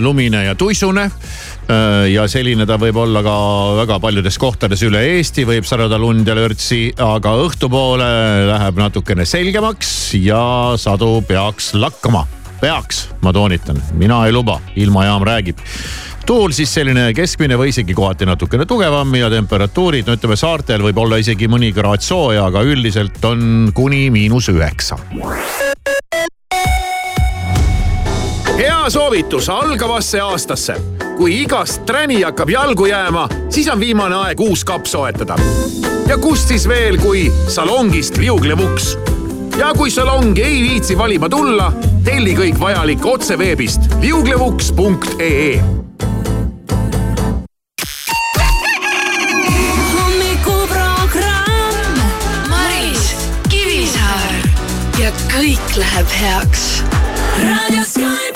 lumine ja tuisune. ja selline ta võib olla ka väga paljudes kohtades üle Eesti, võib sadada lund ja lörtsi, aga õhtupoole läheb natukene selgemaks ja sadu peaks lakkama peaks, ma toonitan, mina ei luba, ilmajaam räägib tuul siis selline keskmine või isegi kohati natukene tugevam ja temperatuurid, no ütleme saartel võib olla isegi mõni kraad sooja, aga üldiselt on kuni miinus üheksa. Hea soovitus algavasse aastasse. kui igast träni hakkab jalgu jääma, siis on viimane aeg uus kapp soetada. ja kust siis veel, kui salongist liuglev uks ja kui salongi ei viitsi valima tulla, telli kõik vajalik otse veebist liuglevuks.ee kõik läheb heaks. raadio Sky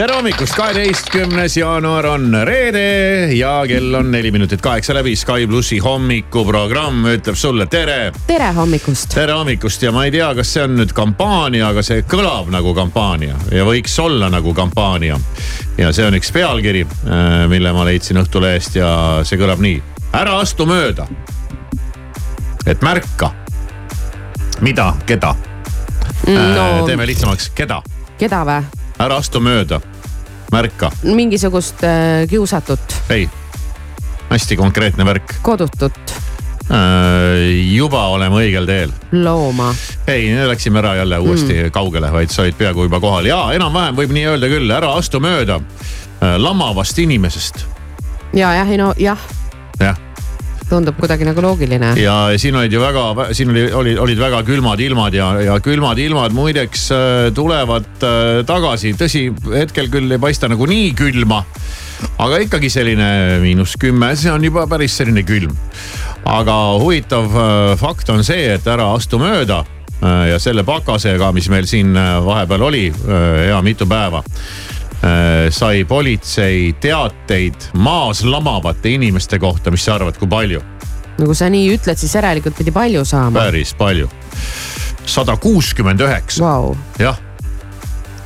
Tere hommikust, kaheteistkümnes jaanuar on reede ja kell on neli minutit kaheksa läbi. Sky plussi hommikuprogramm ütleb sulle tere. tere hommikust. tere hommikust ja ma ei tea, kas see on nüüd kampaania, aga see kõlab nagu kampaania ja võiks olla nagu kampaania. ja see on üks pealkiri, mille ma leidsin Õhtulehest ja see kõlab nii. ära astu mööda. et märka. mida, keda? no teeme lihtsamaks, keda? keda vä? ära astu mööda, märka. mingisugust äh, kiusatut, ei, hästi konkreetne värk. kodutut, juba oleme õigel teel looma. ei, läksime ära jälle uuesti mm. kaugele, vaid sa olid peaaegu juba kohal ja enam-vähem võib nii öelda küll, ära astu mööda äh, lamavast inimesest. ja jah, ei no jah, jah, tundub kuidagi nagu loogiline. ja siin olid ju väga, siin oli, olid, olid väga külmad ilmad ja, ja külmad ilmad muideks äh, tulevad äh, tagasi, tõsi, hetkel küll ei paista nagu nii külma. aga ikkagi selline miinus kümme, see on juba päris selline külm. aga huvitav äh, fakt on see, et ära astu mööda ja selle pakasega, mis meil siin vahepeal oli hea mitu päeva sai politsei teateid maas lamavate inimeste kohta, mis sa arvad, kui palju? no kui sa nii ütled, siis järelikult pidi palju saama. päris palju. sada kuuskümmend üheksa, jah.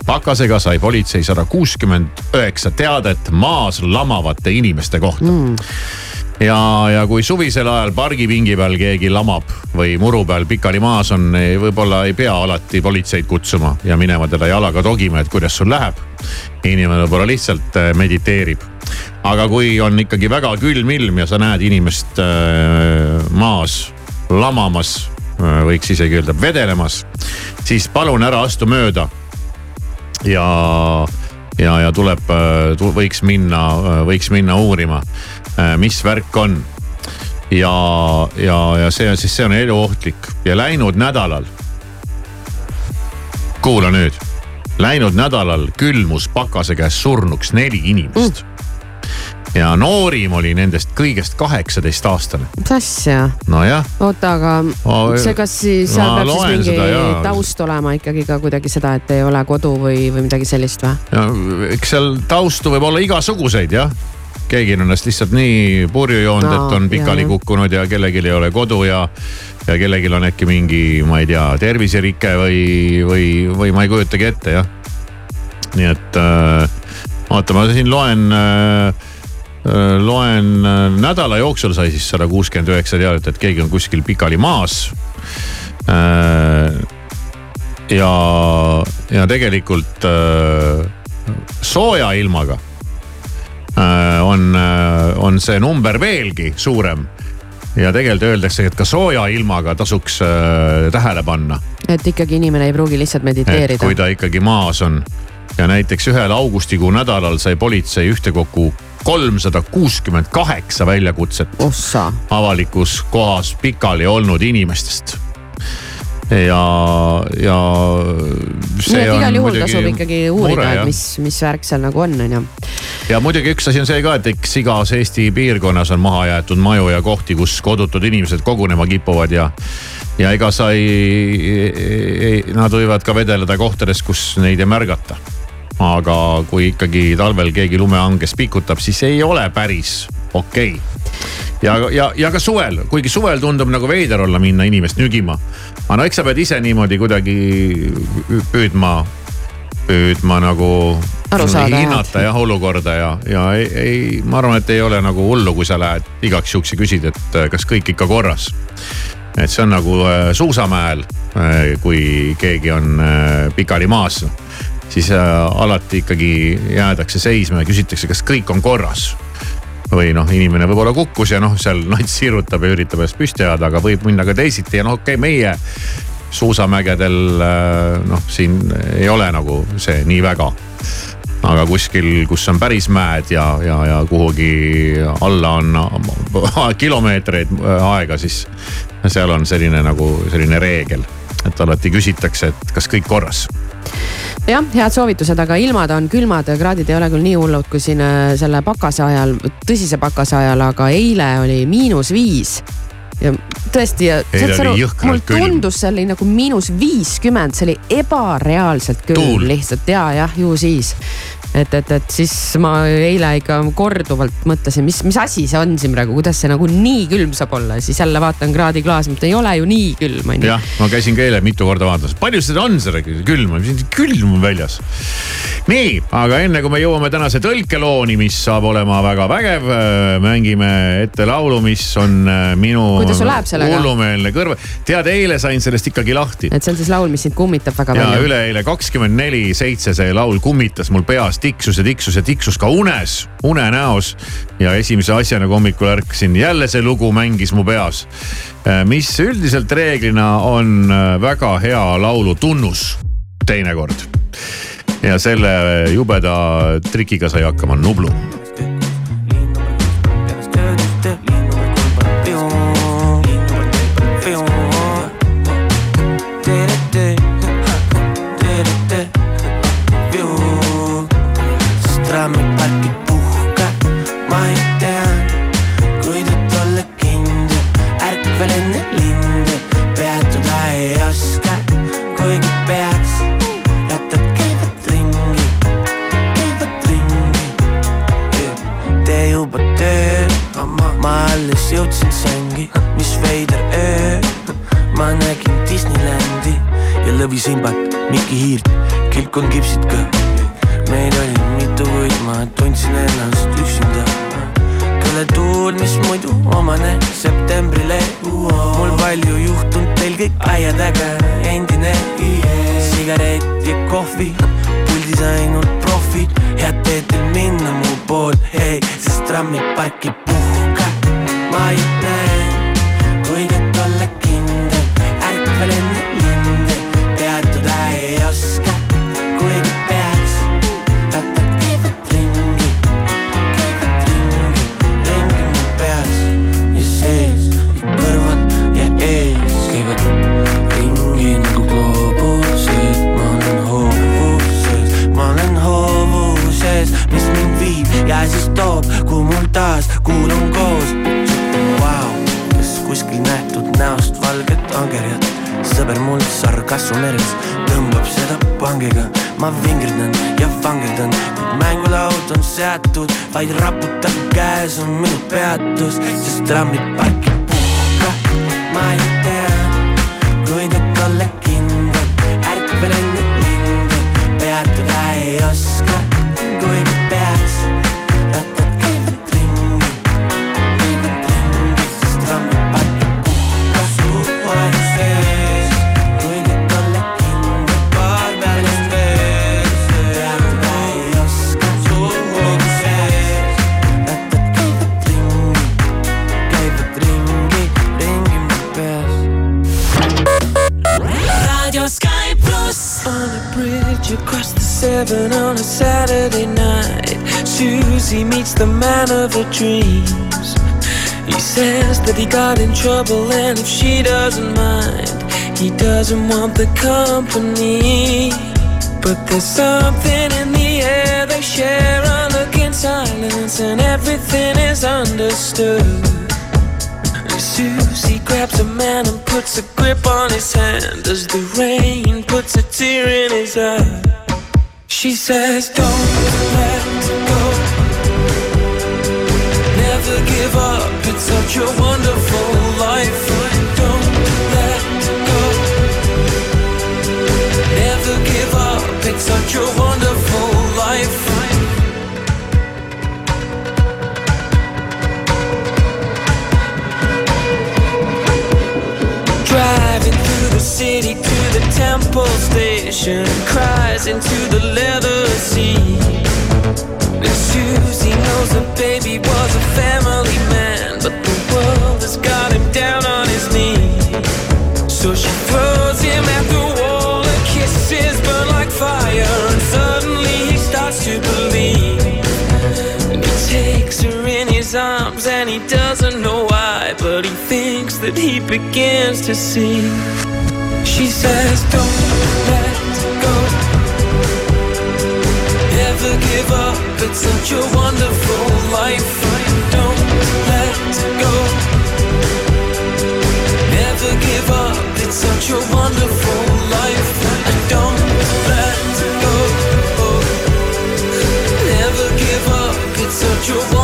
pakasega sai politsei sada kuuskümmend üheksa teadet maas lamavate inimeste kohta mm.. ja, ja kui suvisel ajal pargipingi peal keegi lamab või muru peal pikali maas on, võib-olla ei pea alati politseid kutsuma ja minema teda jalaga togima, et kuidas sul läheb. inimene võib-olla lihtsalt äh, mediteerib. aga kui on ikkagi väga külm ilm ja sa näed inimest äh, maas lamamas, võiks isegi öelda vedelemas, siis palun ära astu mööda ja, ja, ja tuleb, võiks minna, võiks minna uurima, mis värk on. ja, ja, ja see on siis, see on eluohtlik ja läinud nädalal. kuula nüüd, läinud nädalal külmus pakase käes surnuks neli inimest mm.. ja noorim oli nendest kõigest kaheksateist aastane, mis asja? nojah oota, aga Ma- see, kas siis seal peab siis mingi seda, jaa. taust olema ikkagi ka kuidagi seda, et ei ole kodu või, või midagi sellist või? eks seal taustu võib olla igasuguseid jah. Keegi on ennast lihtsalt nii purju joonud No, et on pikali jah. kukkunud ja kellelgi ei ole kodu ja, ja kellelgi on äkki mingi, ma ei tea, terviserike või, või, või ma ei kujutagi ette jah. nii et äh, oota, ma siin loen äh, äh, loen äh, nädala jooksul sai siis sada kuuskümmend üheksa teadet, et keegi on kuskil pikali maas äh, ja, ja tegelikult sooja ilmaga on, on see number veelgi suurem. ja tegelikult öeldakse, et ka sooja ilmaga tasuks äh, tähele panna, et ikkagi inimene ei pruugi lihtsalt mediteerida kui. ta ikkagi maas on ja näiteks ühel augustikuu nädalal sai politsei ühtekokku kolmsada kuuskümmend kaheksa väljakutset ossa, avalikus kohas pikali olnud inimestest. ja, ja nii et on igal juhul tasub ikkagi uurida et mis, mis värk seal nagu on, on ju. ja muidugi üks asi on see ka, et eks igas Eesti piirkonnas on maha jäetud maju ja kohti, kus kodutud inimesed kogunema kipuvad ja. ja ega sa ei, ei, nad võivad ka vedeleda kohtades, kus neid ei märgata. aga kui ikkagi talvel keegi lumehanges pikutab, siis ei ole päris okei okay. ja, ja, ja ka suvel, kuigi suvel tundub nagu veider olla minna inimest nügima. aga no eks sa pead ise niimoodi kuidagi püüdma, püüdma nagu saada, hinnata jah olukorda ja, ja ei, ei, ma arvan, et ei ole nagu hullu, kui sa lähed igaks juhuks ja küsid, et äh, kas kõik ikka korras. et see on nagu äh, suusamäel, kui keegi on äh, pikali maas, siis äh, alati ikkagi jäädakse seisma ja küsitakse, kas kõik on korras või noh, inimene võib-olla kukkus ja noh, seal nats sirutab ja üritab ennast püsti ajada, aga võib minna ka teisiti ja noh, okei okay,, meie suusamägedel äh, noh, siin ei ole nagu see nii väga. aga kuskil, kus on päris mäed ja, ja, ja kuhugi alla on kilomeetreid äh, aega, siis seal on selline nagu selline reegel, et alati küsitakse, et kas kõik korras jah, head soovitused, aga ilmad on külmad, kraadid ei ole küll nii hullud kui siin äh, selle pakase ajal, tõsise pakase ajal, aga eile oli miinus viis. ja tõesti, Eile oli jõhkralt mul tundus, see oli nagu miinus viiskümmend, see oli ebareaalselt külm lihtsalt ja, jah, ju siis. et, et, et siis ma eile ikka korduvalt mõtlesin, mis, mis asi see on siin praegu, kuidas see nagu nii külm saab olla, siis jälle vaatan kraadiklaasi, mõtlen ei ole ju nii külm on ju. jah, ma käisin ka eile mitu korda vaatamas, palju seda on seda külma, külm on väljas. nii, aga enne kui me jõuame tänase tõlkelooni, mis saab olema väga vägev, mängime ette laulu, mis on äh, minu hullumeelne kõrv. tead, eile sain sellest ikkagi lahti. et see on siis laul, mis sind kummitab väga ja palju. üleeile kakskümmend neli seitse see laul kummitas mul peast tiksus ja tiksus ja tiksus ka unes, unenäos. ja esimese asjana, kui hommikul ärkasin, jälle see lugu mängis mu peas. mis üldiselt reeglina on väga hea laulu tunnus teinekord. ja selle jubeda trikiga sai hakkama Nublu con Gipsy seatud, vaid raputab käes on minu peatus, sest trammipark ei that he got in trouble, and if she doesn't mind, he doesn't want the company. But there's something in the air they share, a look in silence, and everything is understood. Susie grabs a man and puts a grip on his hand as the rain puts a tear in his eye. She says, Don't give up. It's such a wonderful life. Don't let go. Never give up. It's such a wonderful life. Driving through the city to the temple station, cries into the that he begins to see. She says, Don't let go. Never give up. It's such a wonderful life. Don't let go. Never give up. It's such a wonderful life. Don't let go. Never give up. It's such a wonderful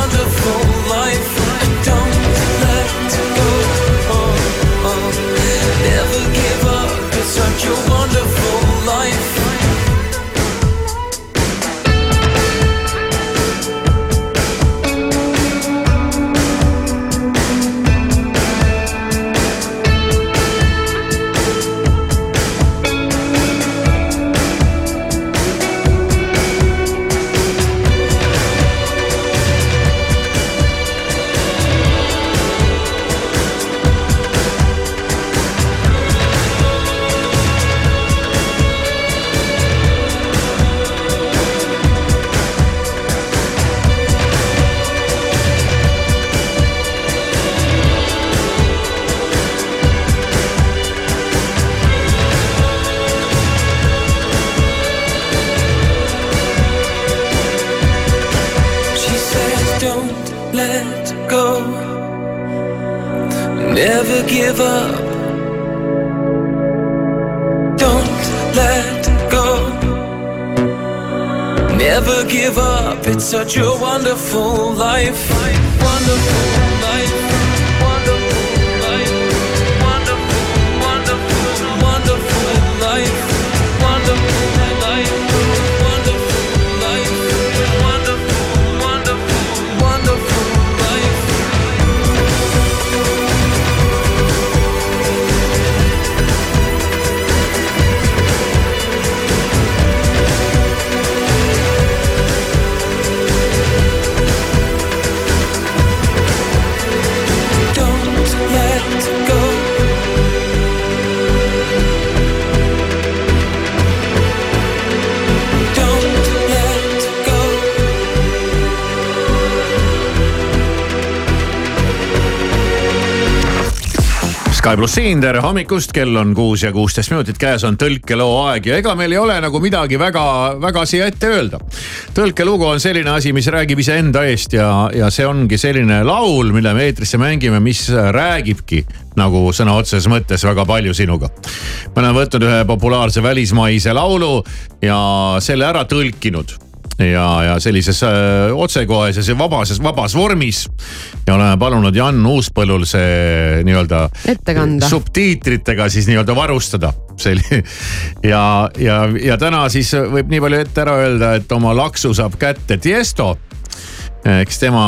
such a wonderful life. Sky pluss siin, tere hommikust, kell on kuus ja kuusteist minutit, käes on tõlkeloo aeg ja ega meil ei ole nagu midagi väga, väga siia ette öelda. tõlkelugu on selline asi, mis räägib iseenda eest ja, ja see ongi selline laul, mille me eetrisse mängime, mis räägibki nagu sõna otseses mõttes väga palju sinuga. me oleme võtnud ühe populaarse välismaise laulu ja selle ära tõlkinud ja, ja sellises öö, otsekoheses ja vabases, vabas vormis. ja oleme palunud Jan Uuspõllul see nii-öelda. Subtiitritega siis nii-öelda varustada. selli- ja, ja, ja täna siis võib nii palju ette ära öelda, et oma laksu saab kätte Tiesto eks tema,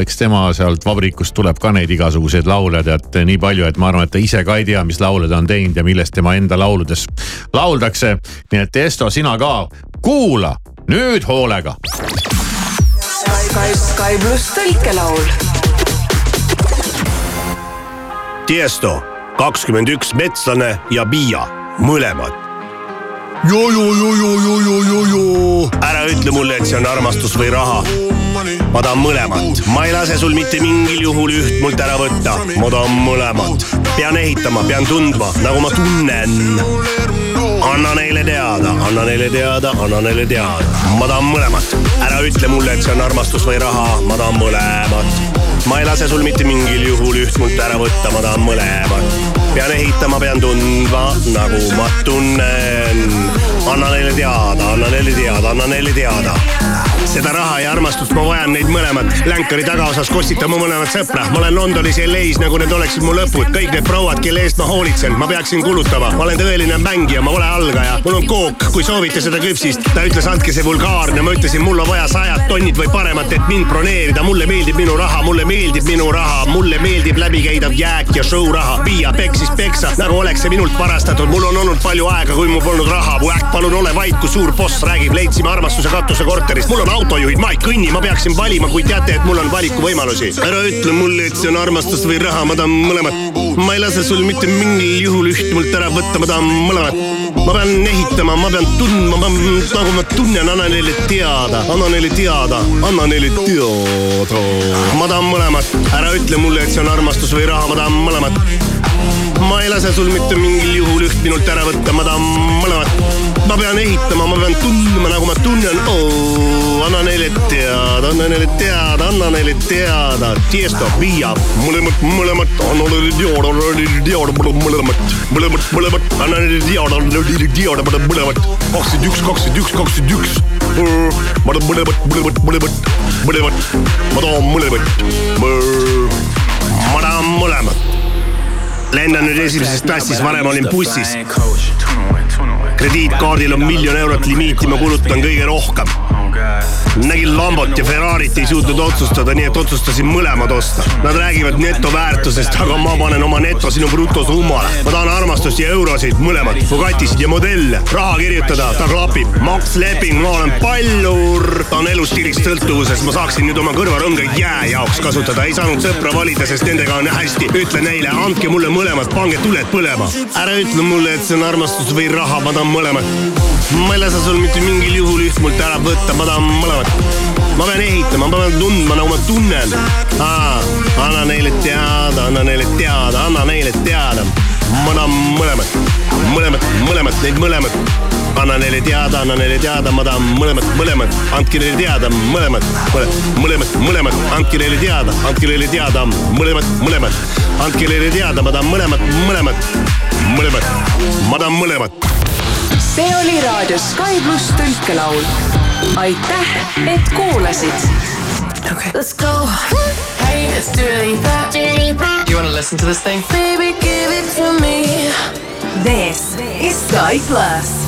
eks tema sealt vabrikust tuleb ka neid igasuguseid laule tead nii palju, et ma arvan, et ta ise ka ei tea, mis laule ta on teinud ja millest tema enda lauludes lauldakse. nii et Esto, sina ka kuula nüüd hoolega. Sky, Sky, Sky pluss tõlkelaul. Tiesto, kakskümmend üks metslane ja Piia, mõlemad. ära ütle mulle, et see on armastus või raha. ma tahan mõlemat, ma ei lase sul mitte mingil juhul üht mult ära võtta, ma tahan mõlemat. pean ehitama, pean tundma, nagu ma tunnen. Anna neile teada, anna neile teada, anna neile teada, ma tahan mõlemat. ära ütle mulle, et see on armastus või raha, ma tahan mõlemat. ma ei lase sul mitte mingil juhul üht mult ära võtta, ma tahan mõlemat. pean ehitama, pean tundma, nagu ma tunnen. anna neile teada, anna neile teada, anna neile teada seda raha ja armastust ma vajan neid mõlemat. länkari tagaosas kostitan mu mõlemat sõpra. ma olen Londonis LA-s nagu need oleksid mu lõpud. kõik need prouad, kelle eest ma hoolitsen, ma peaksin kulutama. ma olen tõeline mängija, ma pole algaja. mul on kook, kui soovite seda küpsist. ta ütles, andke see vulgaarne, ma ütlesin, mul on vaja sajad tonnid või paremat, et mind broneerida. mulle meeldib minu raha, mulle meeldib minu raha, mulle meeldib läbikäidav jääk ja show raha. Piia peksis peksa, nagu oleks see minult varastatud. mul on olnud palju aega, kui mul polnud raha. Äkk palun ole vait, kui suur boss räägib, leidsime armastuse katuse korterist. mul on autojuhid, ma ei kõnni, ma peaksin valima, kui teate, et mul on valikuvõimalusi. ära ütle mulle, et see on armastus või raha, ma tahan mõlemat. ma ei lase sul mitte mingil juhul üht mult ära võtta, ma tahan mõlemat. ma pean ehitama, ma pean tundma, ma, nagu ma tunnen, anna neile teada, anna neile teada, anna neile teada. ma tahan mõlemat, ära ütle mulle, et see on armastus või raha, ma tahan mõlemat ma ei lase sul mitte mingil juhul üht minult ära võtta, ma tahan mõlemat. ma pean ehitama, ma pean tundma, nagu ma tunnen oh,. anna neile teada, anna neile teada, anna neile teada. Tiesto, Piia, mõlemat, mõlemat, anna neile teada, anna neile teada, mõlemat, mõlemat, mõlemat, anna neile teada, anna neile teada, mõlemat. kakskümmend üks, kakskümmend üks, kakskümmend üks. ma tahan mõlemat, mõlemat, mõlemat, mõlemat, ma tahan mõlemat. ma tahan mõlemat lendan nüüd esimeses klassis, varem olin bussis. krediitkaardil on miljon eurot limiiti, ma kulutan kõige rohkem. Nägin Lambot ja Ferrarit, ei suutnud otsustada, nii et otsustasin mõlemad osta. Nad räägivad netoväärtusest, aga ma panen oma neto sinu brutosummale. ma tahan armastust ja eurosid, mõlemad, Bugatisid ja modelle, raha kirjutada, ta klapib. Max Leping, ma olen pallur, ta on elustiilist sõltuvuses, ma saaksin nüüd oma kõrvarõngaid jää jaoks kasutada, ei saanud sõpra valida, sest nendega on hästi. ütle neile, andke mulle mõlemad, pange tuled põlema. ära ütle mulle, et see on armastus või raha, ma tahan mõlemat. Ma ei lase sul mitte mingil juhul üht mult ära võtta, ma tahan mõlemat. ma pean ehitama, ma pean tundma, nagu ma tunnen. anna neile teada, anna neile teada, anna neile teada. ma tahan mõlemat, mõlemat, mõlemat, neid mõlemat anna neile teada, anna neile teada, ma tahan mõlemat, mõlemat, andke neile teada, mõlemat, mõlemat, mõlemat, andke neile teada, andke neile teada, mõlemat, mõlemat, andke neile teada, ma tahan mõlemat, mõlemat, mõlemat, ma tahan mõlemat. See oli raadio Sky pluss tõlkelaul. aitäh, et kuulasid. Okay. Let's go. Hey, it's Dua Lipa. You wanna listen to this thing? Baby, give it to me. This is Sky Plus.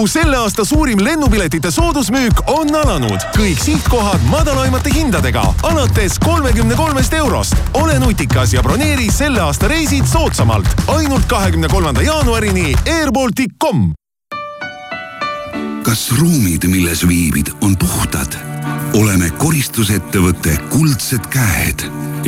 Airbalticu selle aasta suurim lennupiletite soodusmüük on alanud. kõik sihtkohad madalaimate hindadega alates kolmekümne kolmest eurost. ole nutikas ja broneeri selle aasta reisid soodsamalt. ainult kahekümne kolmanda jaanuarini airbaltic.com kas ruumid, milles viibid, on puhtad? oleme koristusettevõte Kuldsed Käed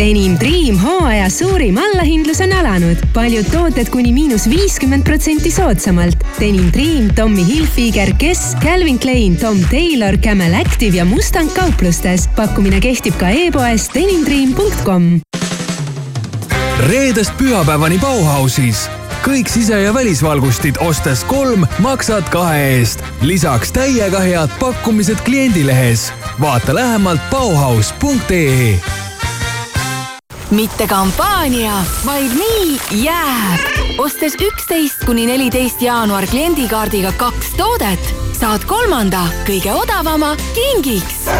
Denim Dream hooaja suurim allahindlus on alanud. paljud tooted kuni miinus viiskümmend protsenti soodsamalt. Denim Dream, Tommy Hilfiger, Guess, Calvin Klein, Tom Taylor, Camel Active ja Mustang kauplustes. pakkumine kehtib ka e-poes denimdream.com. reedest pühapäevani Bauhausis kõik sise- ja välisvalgustid ostes kolm, maksad kahe eest. lisaks täiega head pakkumised kliendilehes. vaata lähemalt Bauhaus.ee mitte kampaania, vaid nii jääb. ostes üksteist kuni neliteist jaanuar kliendikaardiga kaks toodet, saad kolmanda, kõige odavama kingiks.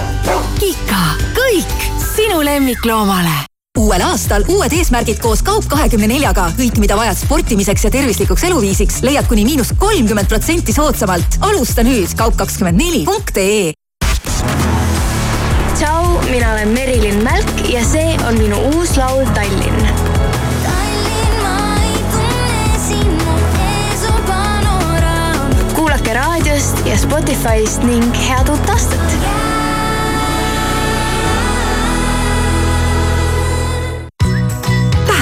Kika, kõik sinu lemmikloomale uuel aastal uued eesmärgid koos Kaup kahekümne neljaga. kõik, mida vajad sportimiseks ja tervislikuks eluviisiks, leiad kuni miinus kolmkümmend protsenti soodsamalt. alusta nüüd kaup kakskümmend neli punkt ee. Mina olen Merilin Mälk ja see on minu uus laul Tallinn. kuulake raadiost ja Spotify'st ning head uut aastat.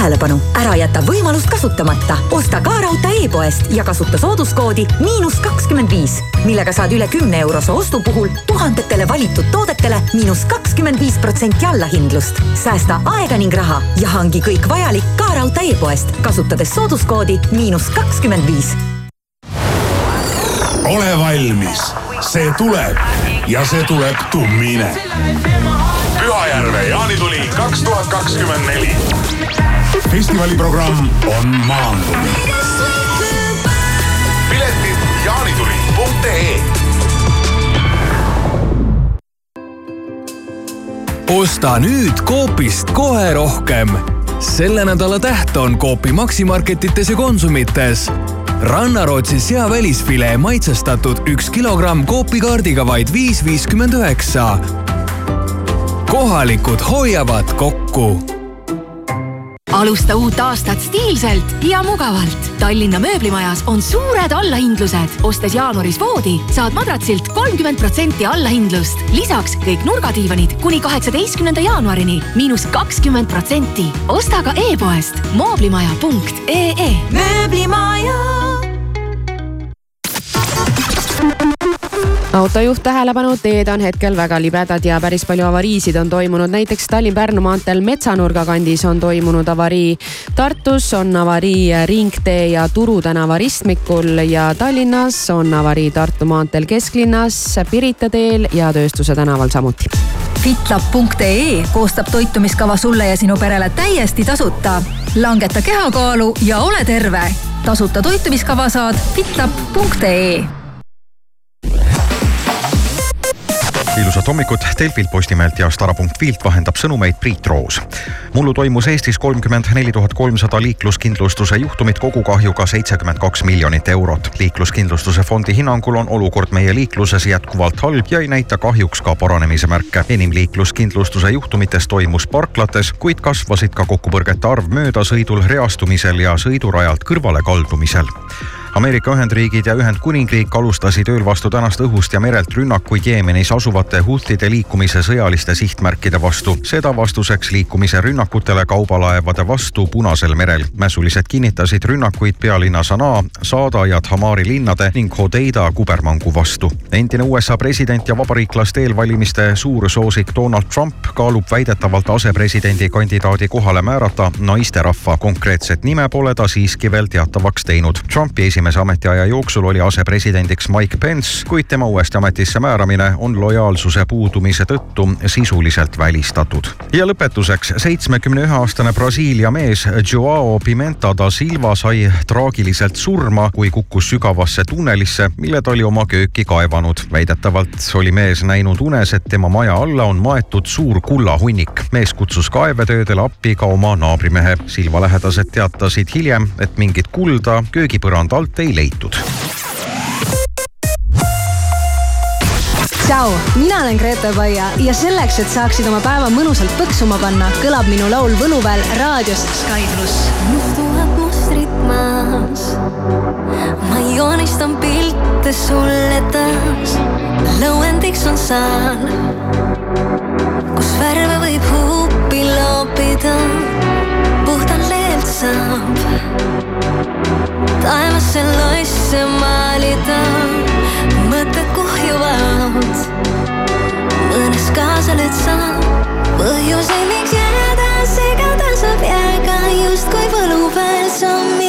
Tähelepanu ära jäta võimalust kasutamata. osta ka raudtee e-poest ja kasuta sooduskoodi miinus kakskümmend viis, millega saad üle kümne eurose ostu puhul tuhandetele valitud toodetele miinus kakskümmend viis protsenti allahindlust. säästa aega ning raha ja hangi kõik vajalik ka raudtee e-poest, kasutades sooduskoodi miinus kakskümmend viis ole valmis, see tuleb ja see tuleb tummine. Pühajärve jaanituli kaks tuhat kakskümmend neli. Festivali programm on maandunud. piletid jaanituli.ee osta nüüd Coopist kohe rohkem. selle nädala täht on Coopi Maximarketites ja Konsumites rannarootsi sea välisfilee maitsestatud üks kilogramm Coopi kaardiga vaid viis viiskümmend üheksa. kohalikud hoiavad kokku alusta uut aastat stiilselt ja mugavalt. Tallinna mööblimajas on suured allahindlused. ostes jaanuaris voodi, saad madratsilt kolmkümmend protsenti allahindlust. lisaks kõik nurgadiivanid kuni kaheksateistkümnenda jaanuarini miinus kakskümmend protsenti. osta ka e-poest mooblimaja.ee. mööblimaja autojuht tähelepanu, teed on hetkel väga libedad ja päris palju avariisid on toimunud, näiteks Tallinn-Pärnu maanteel Metsanurga kandis on toimunud avarii. Tartus on avarii Ringtee ja Turu tänava ristmikul ja Tallinnas on avarii Tartu maanteel kesklinnas, Pirita teel ja Tööstuse tänaval samuti fitlab.ee koostab toitumiskava sulle ja sinu perele täiesti tasuta. langeta kehakaalu ja ole terve. tasuta toitumiskava saad fitlab.ee ilusat hommikut Delfilt, Postimehelt ja Stara.filt vahendab sõnumeid Priit Roos. mullu toimus Eestis kolmkümmend neli tuhat kolmsada liikluskindlustuse juhtumit kogukahjuga seitsekümmend kaks miljonit eurot. liikluskindlustuse fondi hinnangul on olukord meie liikluses jätkuvalt halb ja ei näita kahjuks ka paranemise märke. enim liikluskindlustuse juhtumitest toimus parklates, kuid kasvasid ka kokkupõrgete arv möödasõidul, reastumisel ja sõidurajalt kõrvalekaldumisel Ameerika Ühendriigid ja Ühendkuningriik alustasid ööl vastu tänast õhust ja merelt rünnakuid Jeemenis asuvate Houthide liikumise sõjaliste sihtmärkide vastu. seda vastuseks liikumise rünnakutele kaubalaevade vastu Punasel merel. mässulised kinnitasid rünnakuid pealinna Sanaa, Saada ja Thamari linnade ning Hodeida kubermangu vastu. endine USA president ja vabariiklaste eelvalimiste suur soosik Donald Trump kaalub väidetavalt asepresidendi kandidaadi kohale määrata naisterahva. konkreetset nime pole ta siiski veel teatavaks teinud. Trumpi esimene esimese ametiaja jooksul oli asepresidendiks Mike Pence, kuid tema uuesti ametisse määramine on lojaalsuse puudumise tõttu sisuliselt välistatud. ja lõpetuseks, seitsmekümne ühe aastane Brasiilia mees Joao Pimenta da Silva sai traagiliselt surma, kui kukkus sügavasse tunnelisse, mille ta oli oma kööki kaevanud. väidetavalt oli mees näinud unes, et tema maja alla on maetud suur kullahunnik. mees kutsus kaevetöödele appi ka oma naabrimehe. Silva lähedased teatasid hiljem, et mingit kulda köögipõranda alt ei leitud. tšau, mina olen Grete Paia ja selleks, et saaksid oma päeva mõnusalt põksuma panna, kõlab minu laul Võluväel raadios Sky pluss. mustuvad mustrid maas. ma joonistan pilte sulle taas. lõuendiks on saal, kus värve võib huupi loopida. puhtalt leelt saab taevasse loisse maalida, mõtted kuhjuvad. mõnes kaasa nüüd saab. Põhjuseid, miks jääda, segada saab jääga, justkui võlupäev sa minema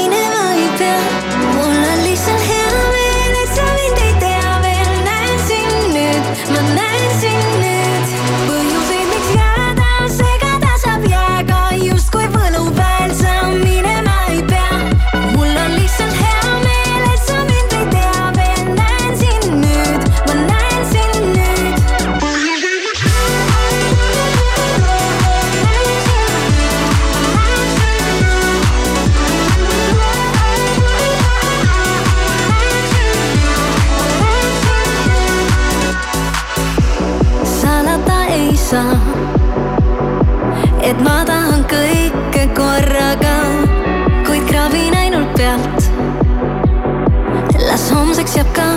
las homseks jääb ka,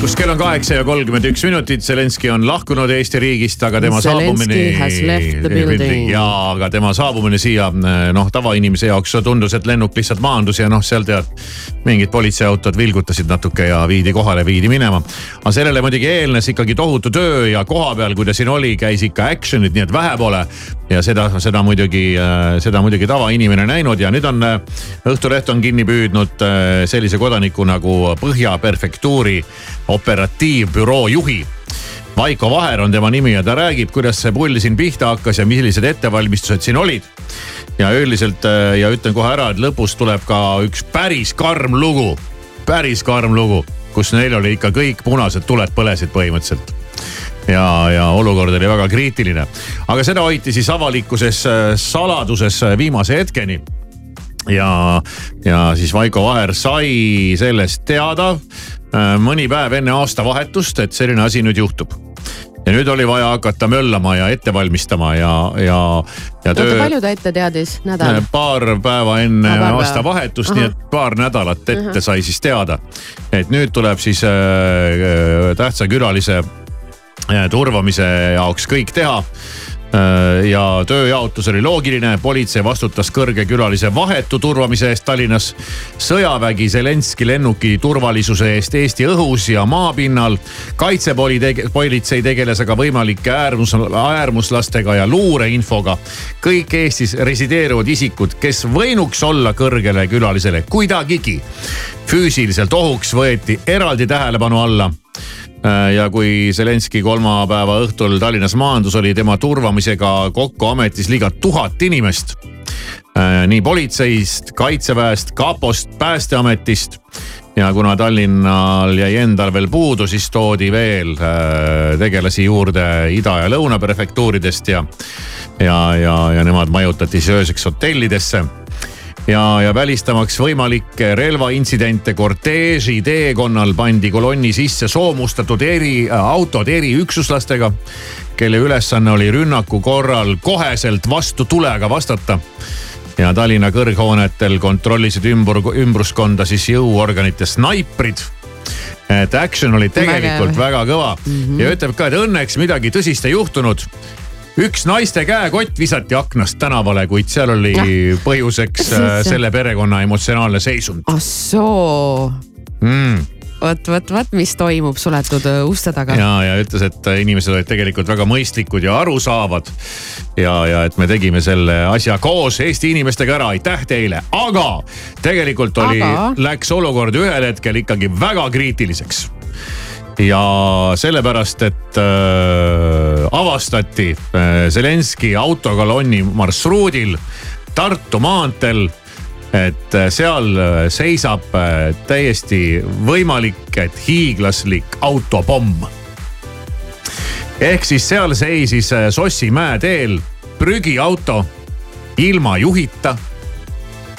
hommikust, kell on kaheksa ja kolmkümmend üks minutit, Zelenskõi on lahkunud Eesti riigist, aga tema Zelensky saabumine. ja, aga tema saabumine siia noh, tavainimese jaoks tundus, et lennuk lihtsalt maandus ja noh, seal tead. mingid politseiautod vilgutasid natuke ja viidi kohale, viidi minema. aga sellele muidugi eelnes ikkagi tohutu töö ja koha peal, kui ta siin oli, käis ikka action'it, nii et vähe pole. ja seda, seda muidugi, seda muidugi tavainimene näinud ja nüüd on Õhtuleht on kinni püüdnud sellise kodaniku nagu Põhja prefektuuri operatiivbüroo juhi. Vaiko Vaher on tema nimi ja ta räägib, kuidas see pull siin pihta hakkas ja millised ettevalmistused siin olid. ja üldiselt äh, ja ütlen kohe ära, et lõpus tuleb ka üks päris karm lugu, päris karm lugu, kus neil oli ikka kõik punased tuled põlesid põhimõtteliselt ja, ja olukord oli väga kriitiline. aga seda hoiti siis avalikkuses äh, saladuses viimase hetkeni ja, ja siis Vaiko Vaher sai sellest teada äh, mõni päev enne aastavahetust, et selline asi nüüd juhtub ja nüüd oli vaja hakata möllama ja ette valmistama ja, ja, ja oota, palju ta ette teadis, nädal? paar päeva enne Ah, aastavahetust, nii et paar nädalat ette Ahah. sai siis teada. et nüüd tuleb siis äh, äh, tähtsa külalise äh, turvamise jaoks kõik teha Äh, ja tööjaotus oli loogiline, politsei vastutas kõrge külalise vahetu turvamise eest Tallinnas. sõjavägi Zelenski lennuki turvalisuse eest Eesti õhus ja maapinnal. kaitsepolitsei tegeles aga võimalike äärmus, äärmuslastega ja luureinfoga. kõik Eestis resideeruvad isikud, kes võinuks olla kõrgele külalisele kuidagigi füüsiliselt ohuks, võeti eraldi tähelepanu alla Äh, ja kui Zelenskõi kolmapäeva õhtul Tallinnas maandus, oli tema turvamisega kokku ametis liga tuhat inimest. nii politseist, kaitseväest, kapost, päästeametist. ja kuna Tallinnal jäi endal veel puudu, siis toodi veel äh, tegelasi juurde ida- ja lõunaprefektuuridest ja, ja, ja, ja nemad majutati siis ööseks hotellidesse ja, ja välistamaks võimalikke relvaintsidente korteeži teekonnal pandi kolonni sisse soomustatud eri äh, eriüksuslastega, kelle ülesanne oli rünnaku korral koheselt vastu tulega vastata. ja Tallinna kõrghoonetel kontrollisid ümber, ümbruskonda siis jõuorganite snaiprid et action oli tegelikult Vägev. väga kõva mm -hmm. ja ütleb ka, et õnneks midagi tõsist ei juhtunud üks naiste käekott visati aknast tänavale, kuid seal oli põhjuseks äh, selle perekonna emotsionaalne seisund. Ah soo, mm.. vot, vot, vot, mis toimub suletud öö, uste taga. ja, ja ütles, et äh, inimesed olid tegelikult väga mõistlikud ja arusaavad. ja, ja et me tegime selle asja koos Eesti inimestega ära, aitäh teile, aga tegelikult oli, Aga? läks olukord ühel hetkel ikkagi väga kriitiliseks ja sellepärast, et äh, avastati äh, Zelenskõi autokolonni marsruudil Tartu maanteel et äh, seal äh, seisab äh, täiesti võimalik, et hiiglaslik autopomm. ehk siis seal seisis Sossi mäeteel prügiauto ilma juhita.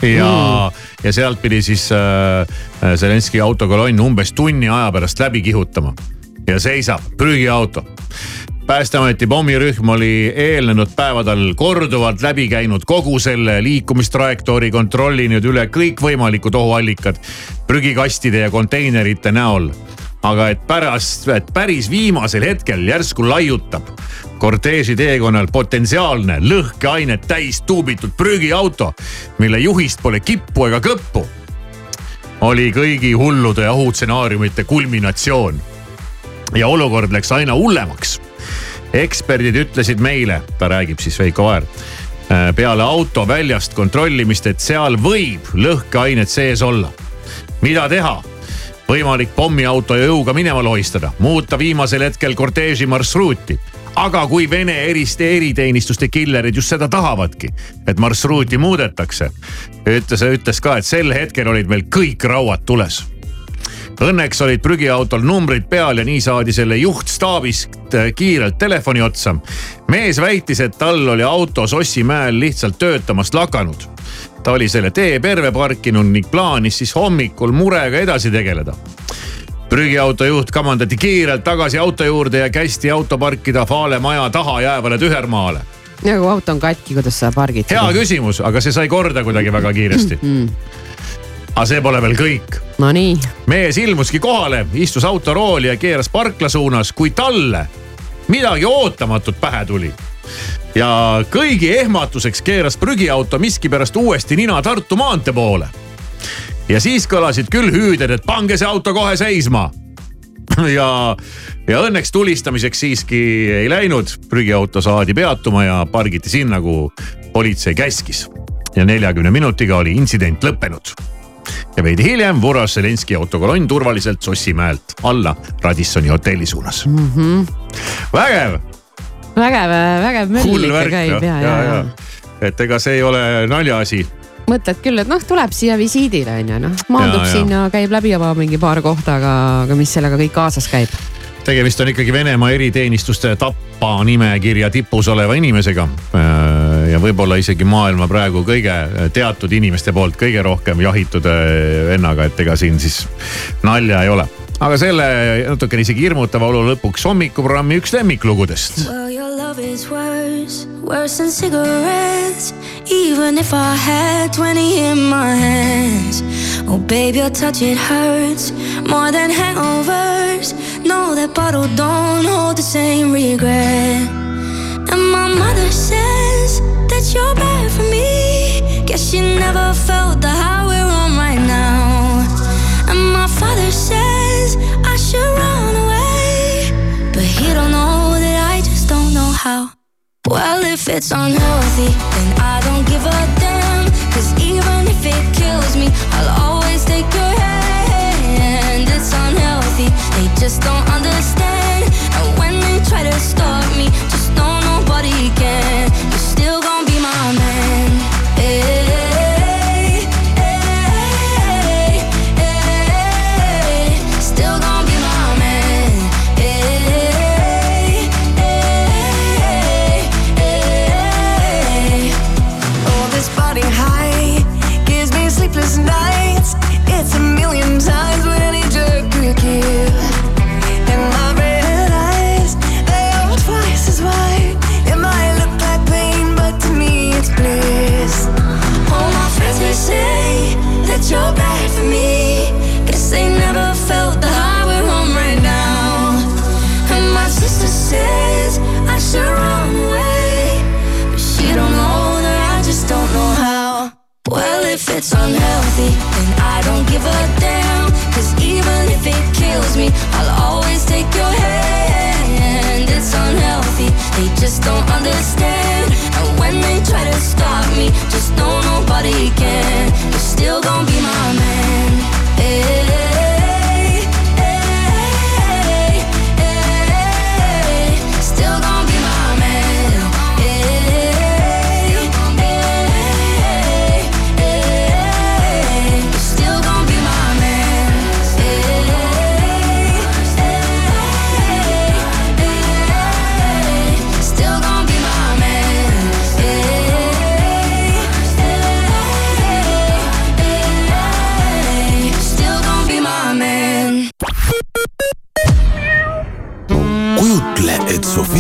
Ja mm., ja sealt pidi siis äh, Zelenskõi autokolonn umbes tunni aja pärast läbi kihutama ja seisab prügiauto päästeameti pommirühm oli eelnenud päevadel korduvalt läbi käinud kogu selle liikumistrajektoori, kontrollinud üle kõikvõimalikud ohuallikad prügikastide ja konteinerite näol. Aga et pärast, et päris viimasel hetkel järsku laiutab korteeži teekonnal potentsiaalne lõhkeainet täis tuubitud prügiauto, mille juhist pole kippu ega kõppu. oli kõigi hullude ohutsenaariumite kulminatsioon ja olukord läks aina hullemaks eksperdid ütlesid meile, ta räägib siis Veiko Vaher, peale auto väljast kontrollimist, et seal võib lõhkeainet sees olla. mida teha? Võimalik pommiauto jõuga minema lohistada, muuta viimasel hetkel korteeži marsruuti. aga kui Vene eriste eriteenistuste killerid just seda tahavadki, et marsruuti muudetakse, ütles, ütles ka, et sel hetkel olid meil kõik rauad tules Õnneks olid prügiautol numbrid peal ja nii saadi selle juht staabist äh, kiirelt telefoni otsa. mees väitis, et tal oli auto Sossimäel lihtsalt töötamast lakanud. Ta oli selle tee perve parkinud ning plaanis siis hommikul murega edasi tegeleda. prügiauto juht kamandati kiirelt tagasi auto juurde ja kästi auto parkida Fale maja taha jäävale tühermaale. ja kui auto on katki, kuidas sa pargid? hea küsimus, aga see sai korda kuidagi väga kiiresti aga see pole veel kõik Nonii, mees ilmuski kohale, istus autorooli ja keeras parkla suunas, kui talle midagi ootamatut pähe tuli. Ja kõigi ehmatuseks keeras prügiauto miskipärast uuesti nina Tartu maantee poole. ja siis kõlasid küll hüüded, et pange see auto kohe seisma. ja, ja õnneks tulistamiseks siiski ei läinud, prügiauto saadi peatuma ja pargiti sinna, kuhu politsei käskis. ja neljakümne minutiga oli intsident lõppenud ja veidi hiljem vuras Zelenski autokolonn turvaliselt Sossimäelt alla Radissoni hotelli suunas. mm. -hmm. vägev, vägev, vägev möll ikka käib ja, ja, ja, ja ja.. et ega see ei ole naljaasi. mõtled küll, et noh, tuleb siia visiidile on ju, noh maandub Ja, sinna, käib läbi oma mingi paar kohta, aga, aga mis sellega kõik kaasas käib? tegemist on ikkagi Venemaa eriteenistuste tappa nimekirja tipus oleva inimesega. ja võib-olla isegi maailma praegu kõige teatud inimeste poolt kõige rohkem jahitud äh, vennaga, et ega siin siis nalja ei ole. Aga selle natukene isegi hirmutava olu lõpuks hommikuprogrammi üks lemmiklugudest. Well, your love is worse, worse than cigarettes. Even if I had 20 in my hands. Oh, babe, your touch, it hurts more than hangovers. No, that bottle don't hold the same regret. And my mother says that you're bad for me. Guess she never felt the high we're on right now. Well, if it's unhealthy, then I don't give a damn. Cause even if it kills me, I'll always take your hand. It's unhealthy, they just don't understand. And when they try to stop me, just know nobody can. Then I don't give a damn. Cause even if it kills me, I'll always take your hand. It's unhealthy, they just don't understand. And when they try to stop me, just know nobody can.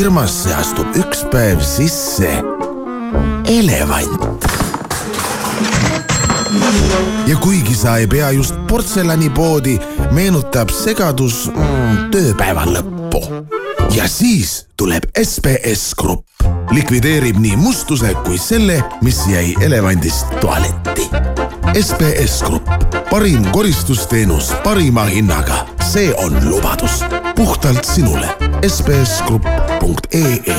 Firmasse astub üks päev sisse elevant. ja kuigi sa ei pea just portselanipoodi, meenutab segadus mm, tööpäeva lõppu. ja siis tuleb SBS Grupp, likvideerib nii mustuse kui selle, mis jäi elevandist tualetti. SBS Grupp, parim koristusteenus parima hinnaga, see on lubadus puhtalt sinule. sbsgrupp.ee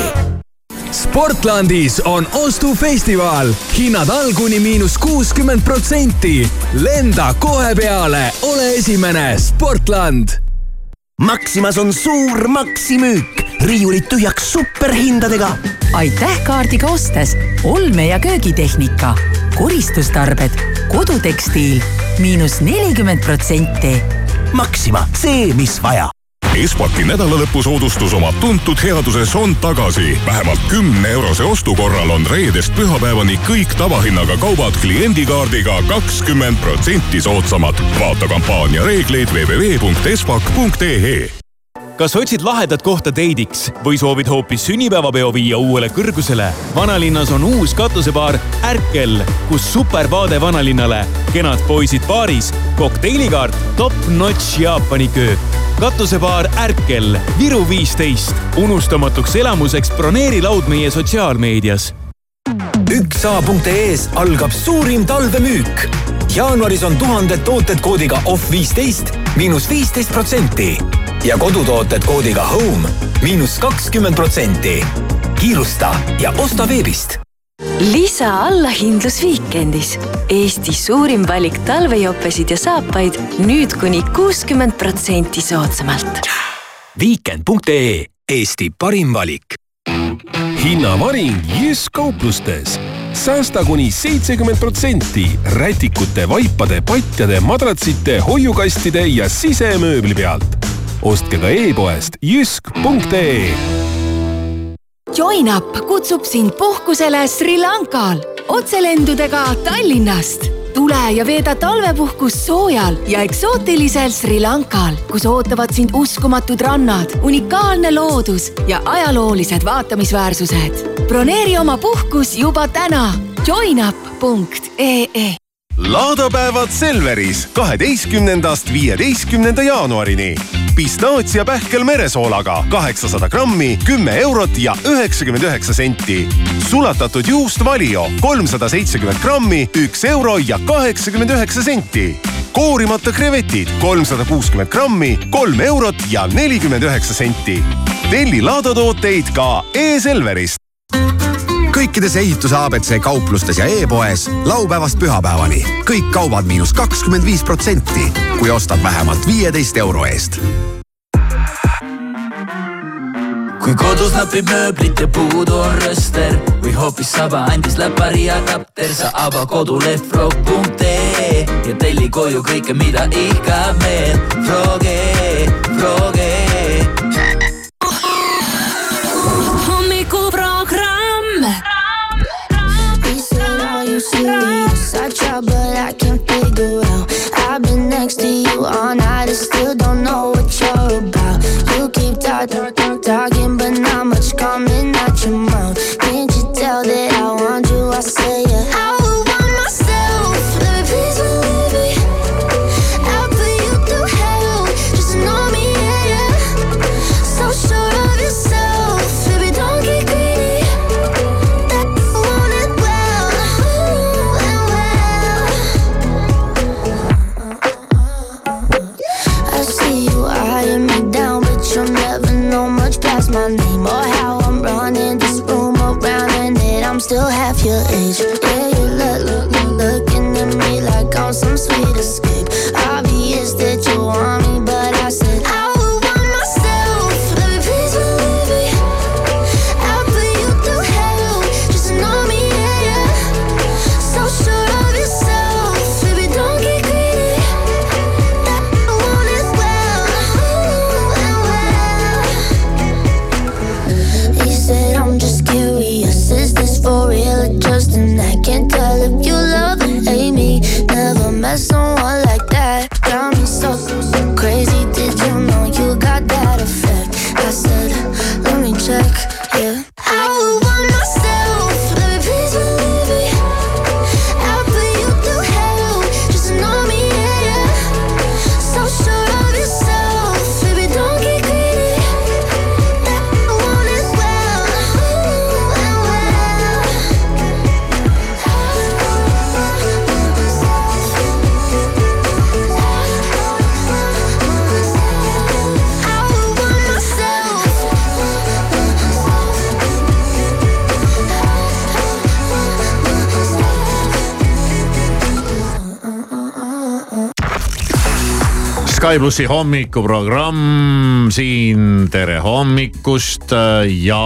Sportlandis on ostufestival, hinnad all kuni miinus kuuskümmend protsenti. lenda kohe peale, ole esimene, Sportland. Maximas on suur maksimüük, riiulid tühjaks superhindadega. aitäh kaardiga ostes! Olme- ja köögitehnika, koristustarbed, kodutekstiil. Miinus nelikümmend protsenti. Maxima, see, mis vaja Espaki nädalalõpusoodustus oma tuntud headuses on tagasi. vähemalt kümne eurose ostu korral on reedest pühapäevani kõik tavahinnaga kaubad kliendikaardiga kakskümmend protsenti soodsamad. vaata kampaania reegleid www.espak.ee kas otsid lahedat kohta deidiks või soovid hoopis sünnipäevapeo viia uuele kõrgusele? vanalinnas on uus katusebaar Ärkel, kus supervaade vanalinnale, kenad poisid baaris, kokteilikaart, top-notch Jaapani köök. katusebaar Ärkel, Viru viisteist. unustamatuks elamuseks broneeri laud meie sotsiaalmeedias üksa.ee-s algab suurim talvemüük. jaanuaris on tuhanded tooted koodiga off viisteist miinus viisteist protsenti ja kodutooted koodiga home miinus kakskümmend protsenti. kiirusta ja osta veebist lisa allahindlus Viikendis. Eesti suurim valik talvejopesid ja saapaid nüüd kuni kuuskümmend protsenti soodsamalt. viikend.ee, Eesti parim valik hinnavaring Jysk kauplustes. säästa kuni seitsekümmend protsenti rätikute, vaipade, patjade, madratsite, hoiukastide ja sisemööbli pealt. Ostke ka e-poest jysk.ee Join Up kutsub sind puhkusele Sri Lankal otselendudega Tallinnast. tule ja veeda talvepuhkust soojal ja eksootilisel Sri Lankal, kus ootavad sind uskumatud rannad, unikaalne loodus ja ajaloolised vaatamisväärsused. broneeri oma puhkus juba täna joinup.ee laadapäevad Selveris kaheteistkümnendast viieteistkümnenda jaanuarini. pistaatsia pähkel meresoolaga kaheksasada grammi, kümme eurot ja üheksakümmend üheksa senti. sulatatud juust Valio kolmsada seitsekümmend grammi, üks euro ja kaheksakümmend üheksa senti. koorimata krevetid kolmsada kuuskümmend grammi, kolm eurot ja nelikümmend üheksa senti. telli laadatooteid ka e-Selverist kõikides ehituse abc kauplustes ja e-poes laupäevast pühapäevani. kõik kaubad miinus kakskümmend viis protsenti, kui ostad vähemalt viieteist euro eest. kui kodus napib mööblit ja puudu on rööster või hoopis saba andis läpari adapter, sa ava koduleht frog.ee ja telli koju kõike, mida ihkab meel. Froge, Froge. But I can't figure out. Sky plussi hommikuprogramm siin, tere hommikust ja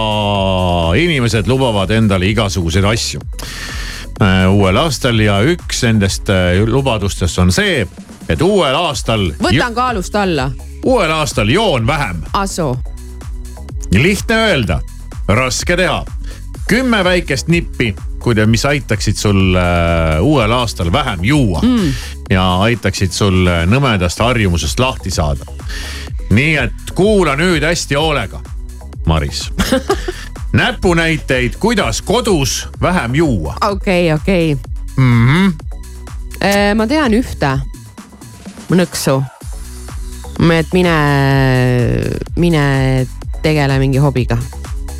inimesed lubavad endale igasuguseid asju äh, uuel aastal ja üks nendest äh, lubadustest on see, et uuel aastal. võtan kaalust alla. uuel aastal joon vähem. Asu. lihtne öelda, raske teha. kümme väikest nippi kuida-, mis aitaksid sul äh, uuel aastal vähem juua Mm. ja aitaksid sul äh, nõmedast harjumusest lahti saada. nii et kuula nüüd hästi hoolega, Maris näpunäiteid, kuidas kodus vähem juua okei, okei. mm. -hmm. ma tean ühte nõksu. et mine, mine tegele mingi hobiga.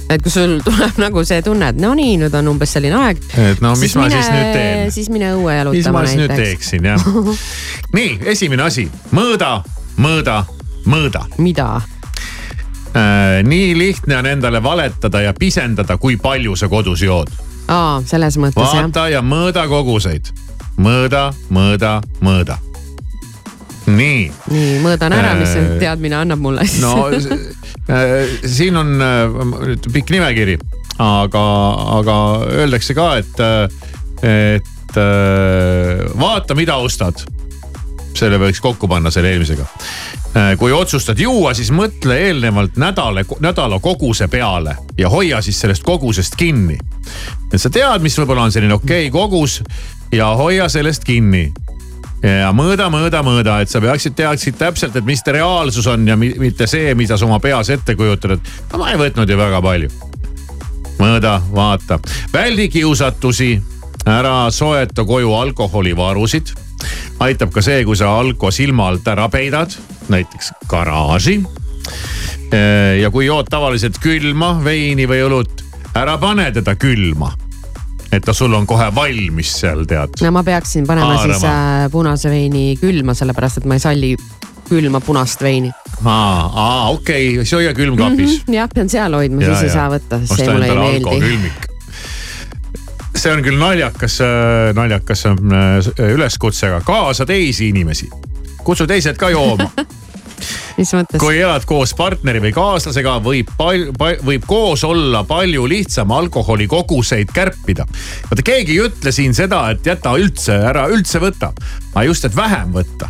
Et kui sul tuleb nagu see tunne, et no nii, nüüd on umbes selline aeg. et no mis ma siis nüüd teen? siis mine õue mis jalutama ma siis nüüd näiteks. teeksin jah. nii, esimene asi, mõõda, mõõda, mõõda. mida? nii lihtne on endale valetada ja pisendada, kui palju sa kodus jood. aa, selles mõttes jah. vaata ja mõõda koguseid. mõõda, mõõda, mõõda. nii. nii, mõõdan ära, mis see Äh, teadmine annab mulle siis no äh, siin on äh, nüüd pikk nimekiri, aga, aga öeldakse ka, et, et äh, vaata, mida ostad. selle võiks kokku panna selle eelmisega. kui otsustad juua, siis mõtle eelnevalt nädala, nädala koguse peale ja hoia siis sellest kogusest kinni. et sa tead, mis võib-olla on selline okei okay kogus ja hoia sellest kinni ja mõõda, mõõda, mõõda, et sa peaksid, teaksid täpselt, et mis reaalsus on ja mi- mitte see, mida sa oma peas ette kujutad, et no ma ei võtnud ju väga palju. mõõda, vaata, väldi kiusatusi, ära soeta koju alkoholivarusid. aitab ka see, kui sa alko silma alt ära peidad, näiteks garaaži. ja kui jood tavaliselt külma veini või õlut, ära pane teda külma. Et ta sul on kohe valmis seal tead no ma peaksin panema Haarama. siis äh, punase veini külma, sellepärast et ma ei salli külma punast veini aa, aa okei okay., siis hoia külmkapis mm. -hmm, jah, pean seal hoidma, siis ei saa võtta, sest see mulle ei meeldi. see on küll naljakas, naljakas äh, üleskutse, aga kaasa teisi inimesi. kutsu teised ka jooma. mis mõttes? kui elad koos partneri või kaaslasega, võib pal-, võib koos olla palju lihtsam alkoholi koguseid kärpida. vaata keegi ei ütle siin seda, et jäta üldse ära, üldse võta, aga just, et vähem võtta.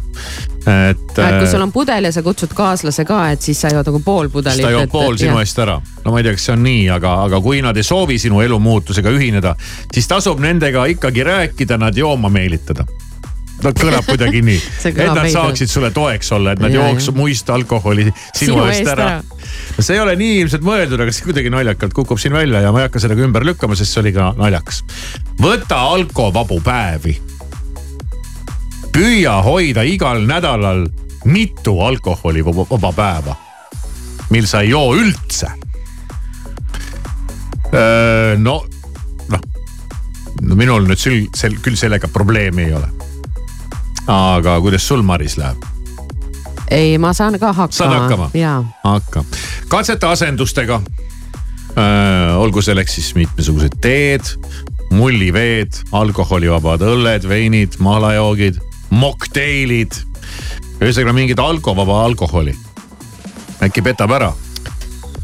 et. et kui sul on pudel ja sa kutsud kaaslase ka, et siis sa jood nagu pool pudelit. siis ta joob pool sinu eest ära. no ma ei tea, kas see on nii, aga, aga kui nad ei soovi sinu elumuutusega ühineda, siis tasub nendega ikkagi rääkida, nad jooma meelitada. No kõlab kuidagi nii, et nad veidralt. saaksid sulle toeks olla, et nad jooks muist alkoholi sinu, sinu eest ära, ära.. see ei ole nii ilmselt mõeldud, aga see kuidagi naljakalt kukub siin välja ja ma ei hakka sellega ümber lükkama, sest see oli ka naljakas. võta alkovabu päevi. püüa hoida igal nädalal mitu alkoholivaba päeva, mil sa ei joo üldse. no, noh, no minul nüüd sel, sel, küll sellega probleemi ei ole. Aga kuidas sul, Maris, läheb? ei, ma saan ka hakkama. Saad hakkama? hakka, katseta asendustega. olgu selleks siis mitmesugused teed, mulliveed, alkoholivabad õlled, veinid, mahlajoogid, mokteilid. ühesõnaga mingit alkovaba alkoholi. äkki petab ära?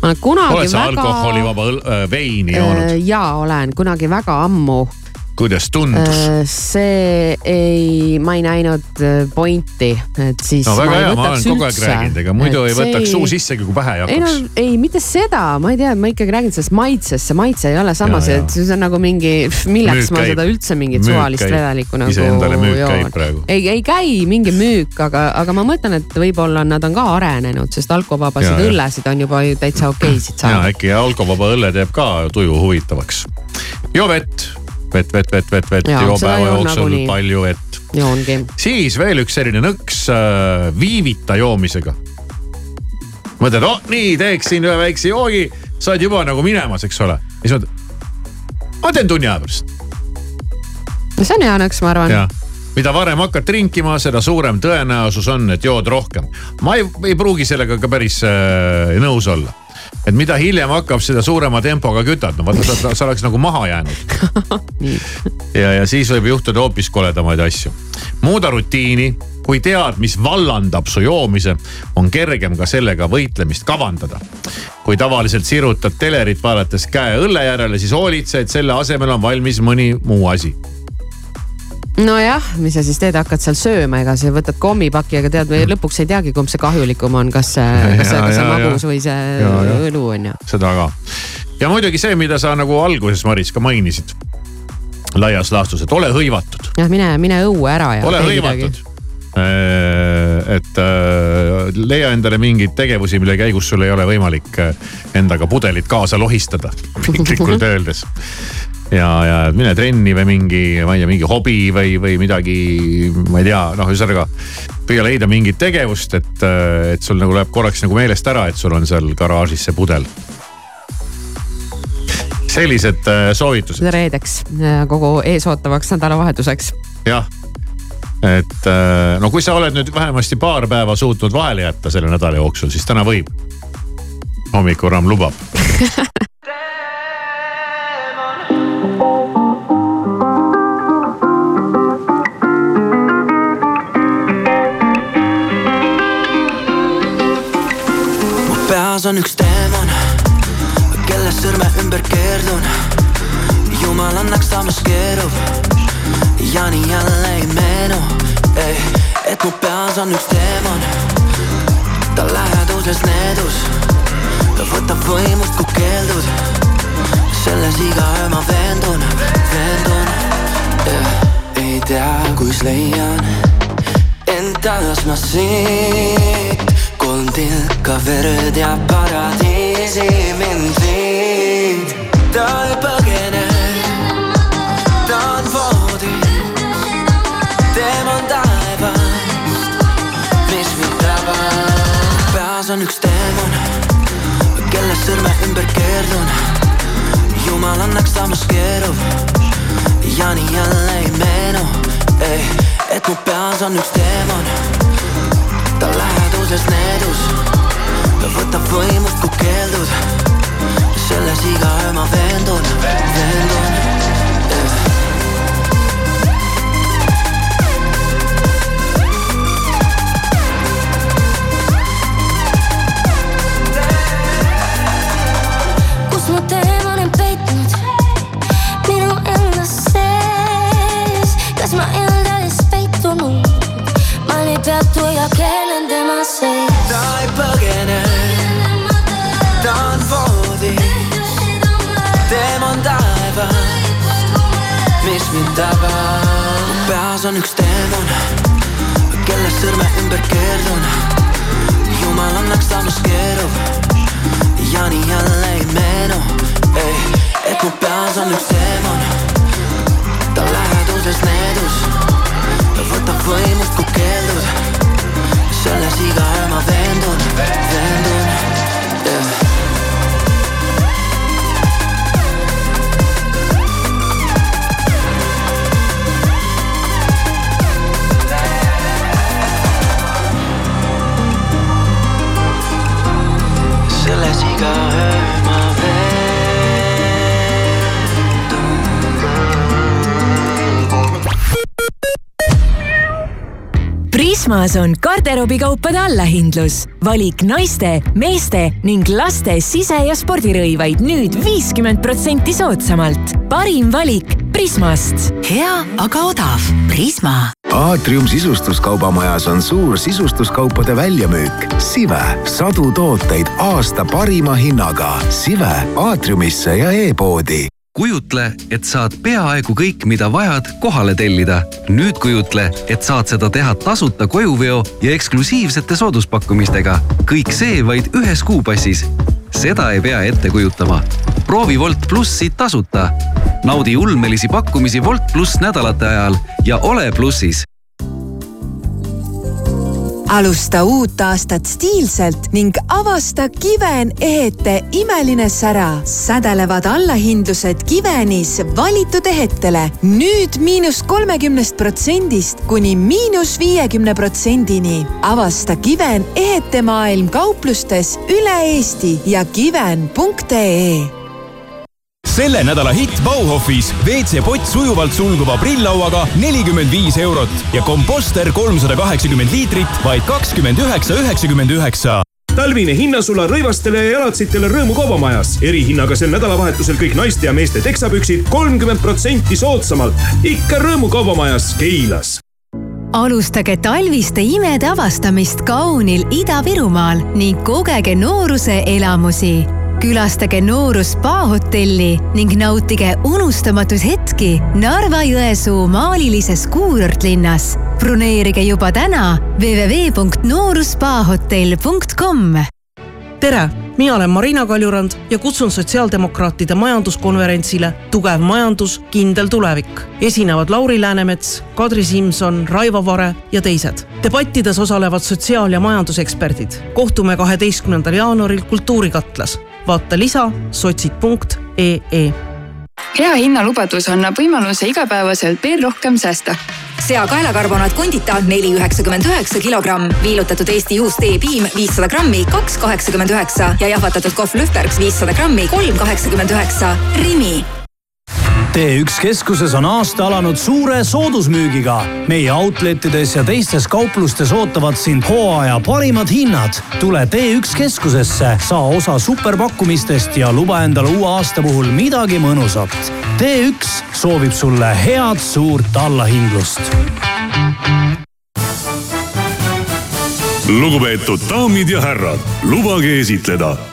ma olen kunagi oled sa väga. alkoholivaba äh, veini joonud? jaa, olen kunagi väga ammu. Kuidas tundus? see ei, ma ei näinud äh, pointi, et siis. no väga hea, ma olen kogu aeg rääkinud, ega muidu ei võtaks suu sissegi, kui pähe ei ei no hakkaks. ei, mitte seda, ma ei tea, ma ikkagi räägin sellest maitsest, see maitse ei ole sama, Ja, see ja., see on nagu mingi, milleks Müük ma käib. seda üldse mingit Müük suvalist vedelikku nagu Iseendale müük joon. käib praegu. ei, ei käi mingi müük, aga, aga ma mõtlen, et võib-olla nad on ka arenenud, sest alkovabasid Ja, ja. õllesid on juba ju täitsa okeisid ja saanud. äkki alkovaba õlle teeb ka tuju huvitavaks. joo vett, vett, vett, vett, vett, vett, seda päeva jooksul nagunii. palju vett. joongi. siis veel üks selline nõks äh, viivita joomisega. mõtled, oh nii, teeksin ühe väikse joogi, sa oled juba nagu minemas, eks ole. siis mõtled, ma teen tunni aja pärast. see on hea nõks, ma arvan mida varem hakkad trinkima, seda suurem tõenäosus on, et jood rohkem. ma ei, ei pruugi sellega ka päris äh, nõus olla. Et mida hiljem hakkab, seda suurema tempoga kütad, no vaata sa, sa oleks nagu maha jäänud. ja, ja siis võib juhtuda hoopis koledamaid asju. muuda rutiini, kui tead, mis vallandab su joomise, on kergem ka sellega võitlemist kavandada. kui tavaliselt sirutad telerit vaadates käe õlle järele, siis hoolitse, et selle asemel on valmis mõni muu asi nojah, mis sa siis teed, hakkad seal sööma, ega sa võtad kommipaki, aga tead, lõpuks ei teagi, kumb see kahjulikum on, kas see, kas see, kas see magus või see õlu on ju. seda ka. ja muidugi see, mida sa nagu alguses, Maris, ka mainisid. laias laastus, et ole hõivatud, jah, mine, mine õue ära ja ole hõivatud. et äh, leia endale mingeid tegevusi, mille käigus sul ei ole võimalik äh, endaga pudelit kaasa lohistada, piltlikult öeldes ja, ja mine trenni või mingi, ma ei tea, mingi hobi või, või midagi, ma ei tea, noh, ühesõnaga püüa leida mingit tegevust, et, et sul nagu läheb korraks nagu meelest ära, et sul on seal garaažis see pudel. sellised äh, soovitused, reedeks, kogu eesootavaks nädalavahetuseks. jah. et äh, no kui sa oled nüüd vähemasti paar päeva suutnud vahele jätta selle nädala jooksul, siis täna võib. hommikuramm lubab. on üks teemant, kelle sõrme ümber keerdun. jumal annaks samas keerub ja nii jälle ei meenu, ei, et mu peas on üks teemant. ta läheduses needus, ta võtab võimust, kui keeldud. selles iga öö ma veendun, veendun yeah.. ei tea, kus leian endas ma siit kolm tilka verd ja paradiisi mind viid. ta ei põgene, ta on voodis, teemal taevast, mis mind tabab. peas on üks teemant, kelle sõrme ümber keerdun. jumal annaks samas keerub ja nii jälle ei meenu, ei, et mu peas on üks teemant selles iga öö ma veendun, veendun on üks teemant, kelle sõrme ümber keerdun. jumal annaks samas keerub ja nii jälle ei meenu, ei, et mu peas on üks teemant. ta läheduses needus, ta võtab võimust, kui keeldud. selles iga öö ma veendun, veendun selles iga öö ma Prismas on garderoobikaupade allahindlus. valik naiste, meeste ning laste sise- ja spordirõivaid nüüd viiskümmend protsenti soodsamalt. parim valik Prismast. hea, aga odav. Prisma. Aatrium sisustuskaubamajas on suur sisustuskaupade väljamüük. Sive, sadu tooteid aasta parima hinnaga. Sive aatriumisse ja e-poodi kujutle, et saad peaaegu kõik, mida vajad, kohale tellida. nüüd kujutle, et saad seda teha tasuta kojuveo ja eksklusiivsete sooduspakkumistega. kõik see vaid ühes kuupassis. seda ei pea ette kujutama. proovi Wolt plussi tasuta. Naudi ulmelisi pakkumisi Wolt pluss nädalate ajal ja ole plussis alusta uut aastat stiilselt ning avasta Kiven ehete imeline sära. sädelevad allahindlused Kivenis valitud ehetele nüüd miinus kolmekümnest protsendist kuni miinus viiekümne protsendini. avasta Kiven ehetemaailm kauplustes üle Eesti ja kiven.ee selle nädala hitt Bauhofis WC-pott sujuvalt sulguva prilllauaga nelikümmend viis eurot ja komposter kolmsada kaheksakümmend liitrit vaid kakskümmend üheksa, üheksakümmend üheksa talvine hinnasula rõivastele ja jalatsitele Rõõmu kaubamajas. erihinnaga sel nädalavahetusel kõik naiste ja meeste teksapüksid kolmkümmend protsenti soodsamalt. ikka Rõõmu kaubamajas Keilas alustage talviste imede avastamist kaunil Ida-Virumaal ning kogege nooruse elamusi külastage Nooru spaahotelli ning nautige unustamatuid hetki Narva-Jõesuu maalilises kuurortlinnas. broneerige juba täna www.nooruspahotell.com tere, mina olen Marina Kaljurand ja kutsun sotsiaaldemokraatide majanduskonverentsile Tugev majandus, kindel tulevik. esinevad Lauri Läänemets, Kadri Simson, Raivo Vare ja teised. debattides osalevad sotsiaal- ja majanduseksperdid. kohtume kaheteistkümnendal jaanuaril Kultuurikatlas. Vaata lisa sotsid.ee hea hinnalubadus annab võimaluse igapäevaselt veel rohkem säästa. Sea kaelakarbonaat Condita neli üheksakümmend üheksa kilogramm, viilutatud Eesti juust E-piim viissada grammi, kaks kaheksakümmend üheksa ja jahvatatud kohv Lühbergs viissada grammi, kolm kaheksakümmend üheksa. Rimi T1 keskuses on aasta alanud suure soodusmüügiga. meie outletides ja teistes kauplustes ootavad sind hooaja parimad hinnad. tule T1 keskusesse, saa osa superpakkumistest ja luba endale uue aasta puhul midagi mõnusat. T1 soovib sulle head suurt allahindlust lugupeetud daamid ja härrad, lubage esitleda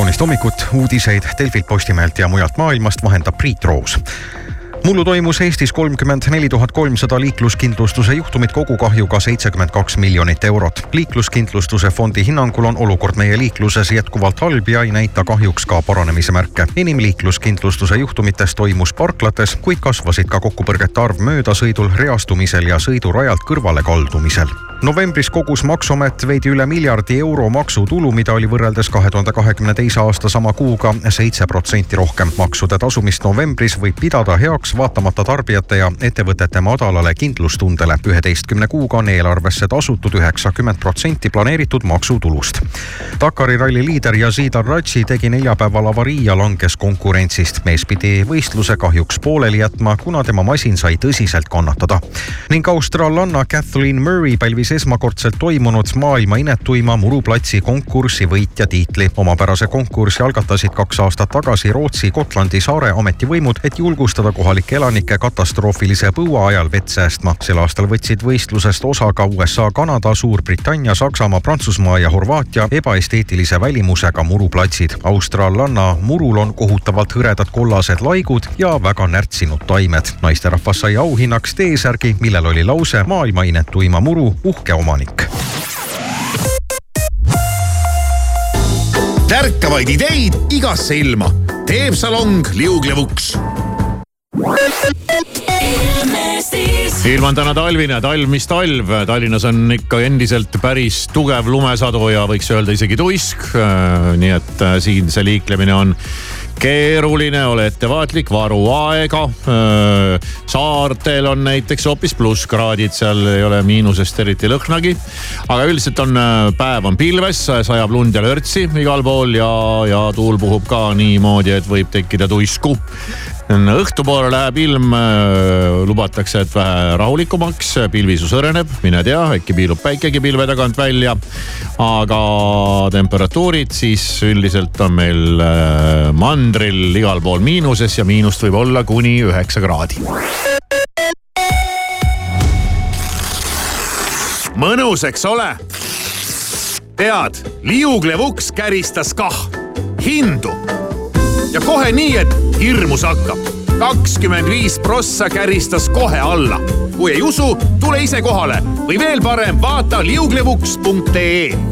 kaunist hommikut, uudiseid Delfilt, Postimehelt ja mujalt maailmast vahendab Priit Roos mullu toimus Eestis kolmkümmend neli tuhat kolmsada liikluskindlustuse juhtumit kogukahjuga seitsekümmend kaks miljonit eurot. liikluskindlustuse fondi hinnangul on olukord meie liikluses jätkuvalt halb ja ei näita kahjuks ka paranemise märke. enim liikluskindlustuse juhtumitest toimus parklates, kuid kasvasid ka kokkupõrgete arv möödasõidul, reastumisel ja sõidurajalt kõrvale kaldumisel novembris kogus Maksuamet veidi üle miljardi euro maksutulu, mida oli võrreldes kahe tuhande kahekümne teise aasta sama kuuga seitse protsenti rohkem. maksude tasumist novembris võib pidada heaks vaatamata tarbijate ja ettevõtete madalale kindlustundele. üheteistkümne kuuga on eelarvesse tasutud üheksakümmend protsenti planeeritud maksutulust. Dakari ralli liider Yazid Arrachi tegi neljapäeval avarii ja langes konkurentsist. mees pidi võistluse kahjuks pooleli jätma, kuna tema masin sai tõsiselt kannatada. ning austraallanna Kathleen Murray pälvis esmakordselt toimunud maailma inetuima muruplatsi konkursi võitja tiitli. omapärase konkursi algatasid kaks aastat tagasi Rootsi Gotlandi saare ametivõimud, et julgustada kohalikke elanikke katastroofilise põua ajal vett säästma. sel aastal võtsid võistlusest osa ka USA, Kanada, Suurbritannia, Saksamaa, Prantsusmaa ja Horvaatia ebaesteetilise välimusega muruplatsid. austraallanna murul on kohutavalt hõredad kollased laigud ja väga närtsinud taimed. naisterahvas sai auhinnaks T-särgi, millel oli lause maailma inetuima muru uhke omanik. tärkavaid ideid igasse ilma teeb salong liuglevuks ilm on täna talvine, talv, mis talv, Tallinnas on ikka endiselt päris tugev lumesadu ja võiks öelda isegi tuisk. nii et siin see liiklemine on keeruline, ole ettevaatlik, varu aega. saartel on näiteks hoopis plusskraadid, seal ei ole miinusest eriti lõhnagi. aga üldiselt on päev on pilves, sajab lund ja lörtsi igal pool ja, ja tuul puhub ka niimoodi, et võib tekkida tuisku õhtupoole läheb ilm, lubatakse, et vähe rahulikumaks, pilvisus hõreneb, mine tea, äkki piilub päikegi pilve tagant välja. aga temperatuurid siis üldiselt on meil mandril igal pool miinuses ja miinust võib olla kuni üheksa kraadi. mõnus, eks ole? tead, liuglev uks käristas kah hindu ja kohe nii, et hirmus hakkab. kakskümmend viis prossa käristas kohe alla. kui ei usu, tule ise kohale või veel parem, vaata liuglevuks.ee